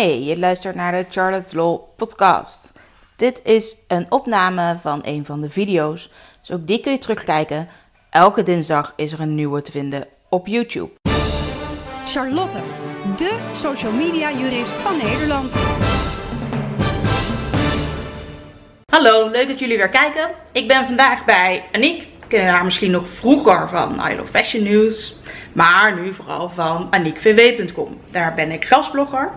Hey, je luistert naar de Charlotte's Law podcast. Dit is een opname van een van de video's, dus ook die kun je terugkijken. Elke dinsdag is er een nieuwe te vinden op YouTube. Charlotte, de social media jurist van Nederland. Hallo, leuk dat jullie weer kijken. Ik ben vandaag bij Aniek. Kennen haar misschien nog vroeger van I Love Fashion News. Maar nu vooral van aniekvw.com. Daar ben ik gastblogger.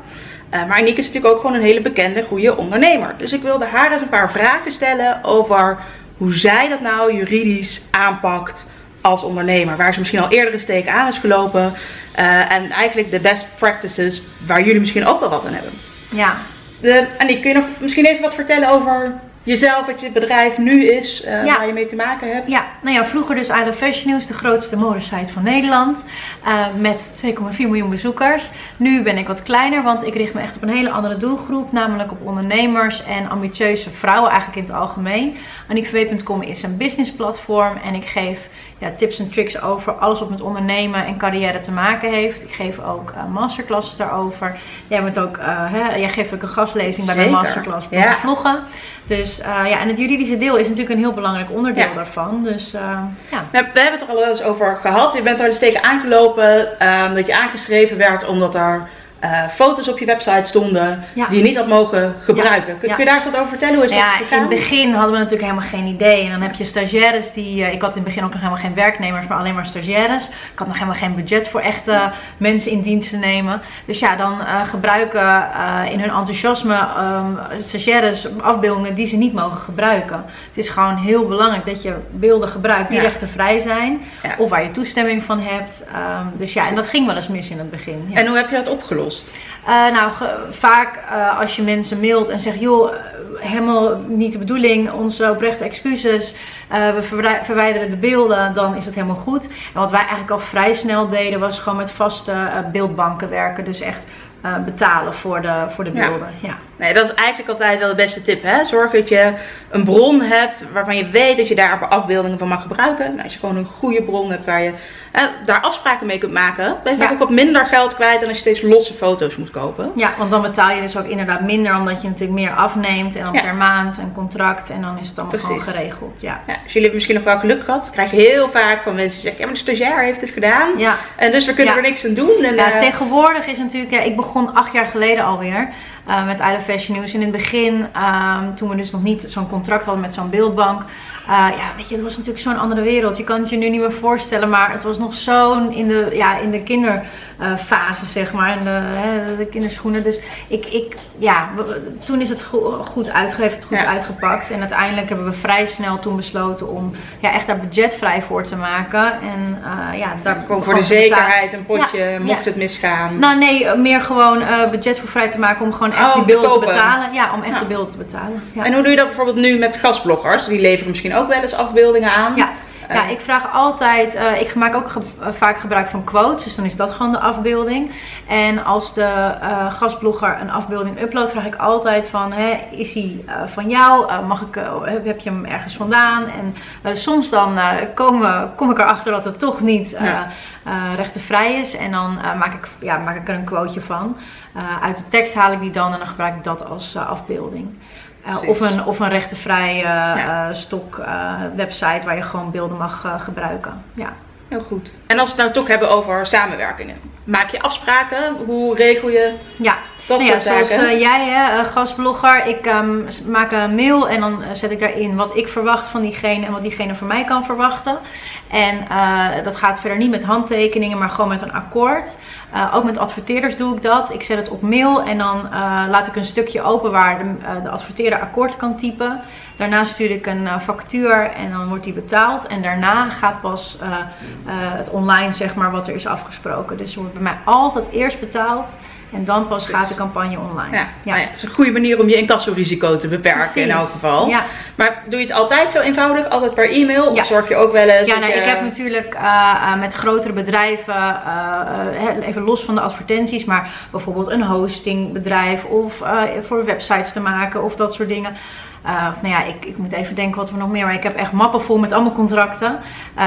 Uh, maar Aniek is natuurlijk ook gewoon een hele bekende, goede ondernemer. Dus ik wilde haar eens een paar vragen stellen over hoe zij dat nou juridisch aanpakt als ondernemer. Waar ze misschien al eerder eens tegenaan is gelopen. Uh, en eigenlijk de best practices waar jullie misschien ook wel wat aan hebben. Ja. De, Aniek, kun je nog misschien even wat vertellen over jezelf, wat je bedrijf nu is, uh, Ja. waar je mee te maken hebt? Ja, nou ja, vroeger dus Love Fashion News, de grootste modesite van Nederland. eh, met 2,4 miljoen bezoekers. Nu ben ik wat kleiner, want ik richt me echt op een hele andere doelgroep. Namelijk op ondernemers en ambitieuze vrouwen eigenlijk in het algemeen. AniekVW.com is een businessplatform en ik geef ja, tips en tricks over alles wat met ondernemen en carrière te maken heeft. Ik geef ook eh, masterclasses daarover. Jij, bent ook, eh, hè, jij geeft ook een gastlezing bij mijn masterclass ja. ja. vloggen. Dus eh, ja, en het juridische deel is natuurlijk een heel belangrijk onderdeel Ja. daarvan. Dus eh, ja. Nou, we hebben het er al wel eens over gehad. Je bent er eens tegen aangelopen ehm, dat je aangeschreven werd omdat er eh, foto's op je website stonden Ja. die je niet had mogen gebruiken. Kun, Ja. kun je daar eens wat over vertellen? Hoe is Nou dat ja, in het begin hadden we natuurlijk helemaal geen idee. En dan heb je stagiaires die. eh, ik had in het begin ook nog helemaal geen werknemers, maar alleen maar stagiaires. Ik had nog helemaal geen budget voor echte mensen in dienst te nemen. Dus ja, dan eh, gebruiken in hun enthousiasme ehm, stagiaires afbeeldingen die ze niet mogen gebruiken. Het is gewoon heel belangrijk dat je beelden gebruikt die rechtenvrij zijn. Of waar je toestemming van hebt. Ehm, dus ja, en dat ging wel eens mis in het begin. Ja. En hoe heb je dat opgelost? Eh, nou, vaak eh, als je mensen mailt en zegt, joh, eh, helemaal niet de bedoeling, onze oprechte excuses, we verwij- verwijderen de beelden, dan is het helemaal goed. En wat wij eigenlijk al vrij snel deden, was gewoon met vaste beeldbanken werken. Dus echt betalen voor de, voor de Ja. beelden. Ja. Nee, dat is eigenlijk altijd wel de beste tip. Hè? Zorg dat je een bron hebt waarvan je weet dat je daar afbeeldingen van mag gebruiken. Nou, als je gewoon een goede bron hebt waar je eh, daar afspraken mee kunt maken, ben je vaak Ja. ook wat minder geld kwijt dan als je steeds losse foto's moet kopen. ja, want dan betaal je dus ook inderdaad minder, omdat je natuurlijk meer afneemt. En dan Ja. per maand een contract en dan is het allemaal gewoon geregeld. Ja. Ja, dus jullie hebben misschien nog wel geluk gehad. Krijg je heel vaak van mensen die zeggen, ja maar de stagiair heeft het gedaan. Ja. En dus we kunnen er niks aan doen. En, Ja, eh, tegenwoordig is natuurlijk, ja, ik begon acht jaar geleden alweer eh, met I Love Fashion News. In het begin, ehm, toen we dus nog niet zo'n contract hadden met zo'n beeldbank. eh, ja, weet je, het was natuurlijk zo'n andere wereld. Je kan het je nu niet meer voorstellen, maar het was nog zo'n in de, ja, in de kinderfase, zeg maar. In de, hè, de kinderschoenen. Dus ik, ik ja, toen is het go- goed, uitge, heeft het goed Ja. uitgepakt. En uiteindelijk hebben we vrij snel toen besloten om ja, echt daar budgetvrij voor te maken. En eh, ja, daar voor de zekerheid een potje, Ja, mocht ja. het misgaan. Nou nee, eh, meer gewoon eh, budget voor vrij te maken om gewoon echt Oh, die beelden te, betalen. Ja, om echt de beelden te betalen. En hoe doe je dat bijvoorbeeld nu met gastbloggers? Die leveren misschien ook wel eens afbeeldingen aan. Ja. Ja, ik vraag altijd, eh, ik maak ook ge- eh, vaak gebruik van quotes, dus dan is dat gewoon de afbeelding. En als de eh, gastblogger een afbeelding uploadt, vraag ik altijd van, hè, is die eh, van jou? Mag ik, heb, je hem ergens vandaan? En soms dan komen, kom ik erachter dat het toch niet Ja. rechtenvrij is. En dan maak, ik, ja, maak ik er een quoteje van. Uit de tekst haal ik die dan en dan gebruik ik dat als afbeelding. Eh, of, een, of een rechtenvrij eh, Ja. eh, stok website waar je gewoon beelden mag gebruiken. Ja. Heel goed. En als we het nou toch hebben over samenwerkingen. Maak je afspraken? Hoe regel je Ja, dat nou ja, soort zaken? zoals eh, jij, hè, gastblogger, ik ehm, maak een mail en dan zet ik daarin wat ik verwacht van diegene en wat diegene van mij kan verwachten. En dat gaat verder niet met handtekeningen, maar gewoon met een akkoord. Eh, ook met adverteerders doe ik dat. Ik zet het op mail en dan eh, laat ik een stukje open waar de, eh, de adverteerder akkoord kan typen. Daarna stuur ik een factuur en dan wordt die betaald. En daarna gaat pas het online, zeg maar, wat er is afgesproken. Dus er wordt bij mij altijd eerst betaald en dan pas gaat de campagne online. Ja, Nou ja, dat is een goede manier om je incassorisico te beperken in elk geval. Ja. Maar doe je het altijd zo eenvoudig? Altijd per e-mail? Ja. Of zorg je ook wel eens Ja, nou, je- ik heb natuurlijk eh, eh, met grotere bedrijven, eh, even los van de advertenties, maar bijvoorbeeld een hostingbedrijf of voor websites te maken of dat soort dingen. Eh, of, nou ja, ik, ik moet even denken wat we nog meer. Maar ik heb echt mappen vol met allemaal contracten.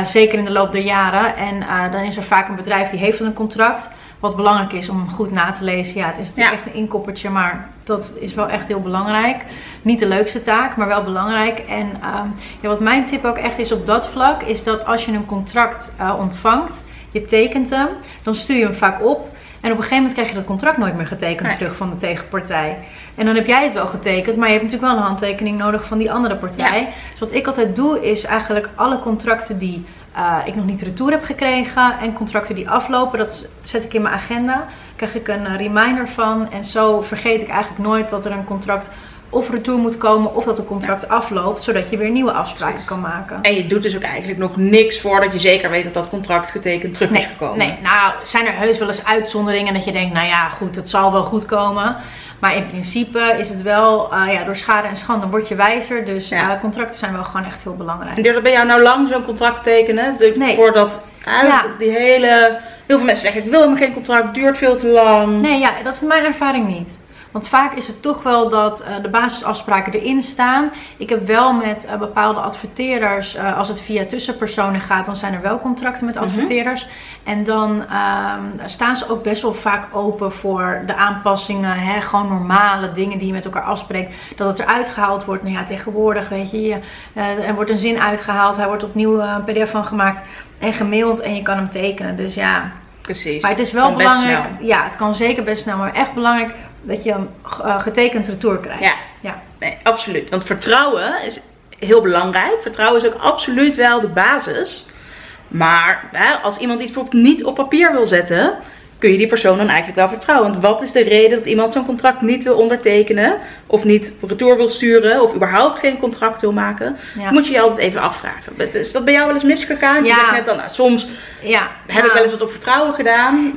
zeker in de loop der jaren. En dan is er vaak een bedrijf die heeft een contract. Wat belangrijk is om goed na te lezen. Ja, het is natuurlijk Ja. echt een inkoppertje, maar dat is wel echt heel belangrijk. Niet de leukste taak, maar wel belangrijk. En ehm, ja, wat mijn tip ook echt is op dat vlak, is dat als je een contract eh, ontvangt, je tekent hem, dan stuur je hem vaak op. En op een gegeven moment krijg je dat contract nooit meer getekend Nee. terug van de tegenpartij. En dan heb jij het wel getekend, maar je hebt natuurlijk wel een handtekening nodig van die andere partij. Dus wat ik altijd doe, is eigenlijk alle contracten die eh, ik nog niet retour heb gekregen en contracten die aflopen, dat zet ik in mijn agenda. Krijg ik een eh, reminder van. En zo vergeet ik eigenlijk nooit dat er een contract of retour moet komen of dat een contract afloopt, zodat je weer nieuwe afspraken Precies. kan maken. En je doet dus ook eigenlijk nog niks voordat je zeker weet dat dat contract getekend terug is gekomen. nee, nou zijn er heus wel eens uitzonderingen dat je denkt, nou ja, goed, het zal wel goed komen. Maar in principe is het wel, eh, ja, door schade en schande word je wijzer. Dus Ja. eh, contracten zijn wel gewoon echt heel belangrijk. En het bij jou nou lang zo'n contract tekenen? De, Nee. Voordat uit Ja. die hele... Heel veel mensen zeggen ik wil helemaal geen contract, duurt veel te lang. Nee, ja, dat is mijn ervaring niet. Want vaak is het toch wel dat eh, de basisafspraken erin staan. Ik heb wel met eh, bepaalde adverteerders, eh, als het via tussenpersonen gaat, dan zijn er wel contracten met Mhm. adverteerders. En dan ehm, staan ze ook best wel vaak open voor de aanpassingen. Hè? Gewoon normale dingen die je met elkaar afspreekt. Dat het eruit gehaald wordt. Nou ja, tegenwoordig weet je, er wordt een zin uitgehaald. Hij wordt opnieuw een pdf van gemaakt en gemaild en je kan hem tekenen. Dus ja, Precies. maar het is wel belangrijk. Ja, het kan zeker best snel, maar echt belangrijk dat je een eh, getekend retour krijgt. Ja. ja. Nee, absoluut. Want vertrouwen is heel belangrijk. Vertrouwen is ook absoluut wel de basis. Maar hè, als iemand iets bijvoorbeeld niet op papier wil zetten, kun je die persoon dan eigenlijk wel vertrouwen. Want wat is de reden dat iemand zo'n contract niet wil ondertekenen, of niet retour wil sturen, of überhaupt geen contract wil maken? Ja. Moet je je altijd even afvragen. Is dat bij jou wel eens misgegaan? Je Ja. zegt net dan, nou, soms ja. heb ik nou, wel eens wat op vertrouwen gedaan.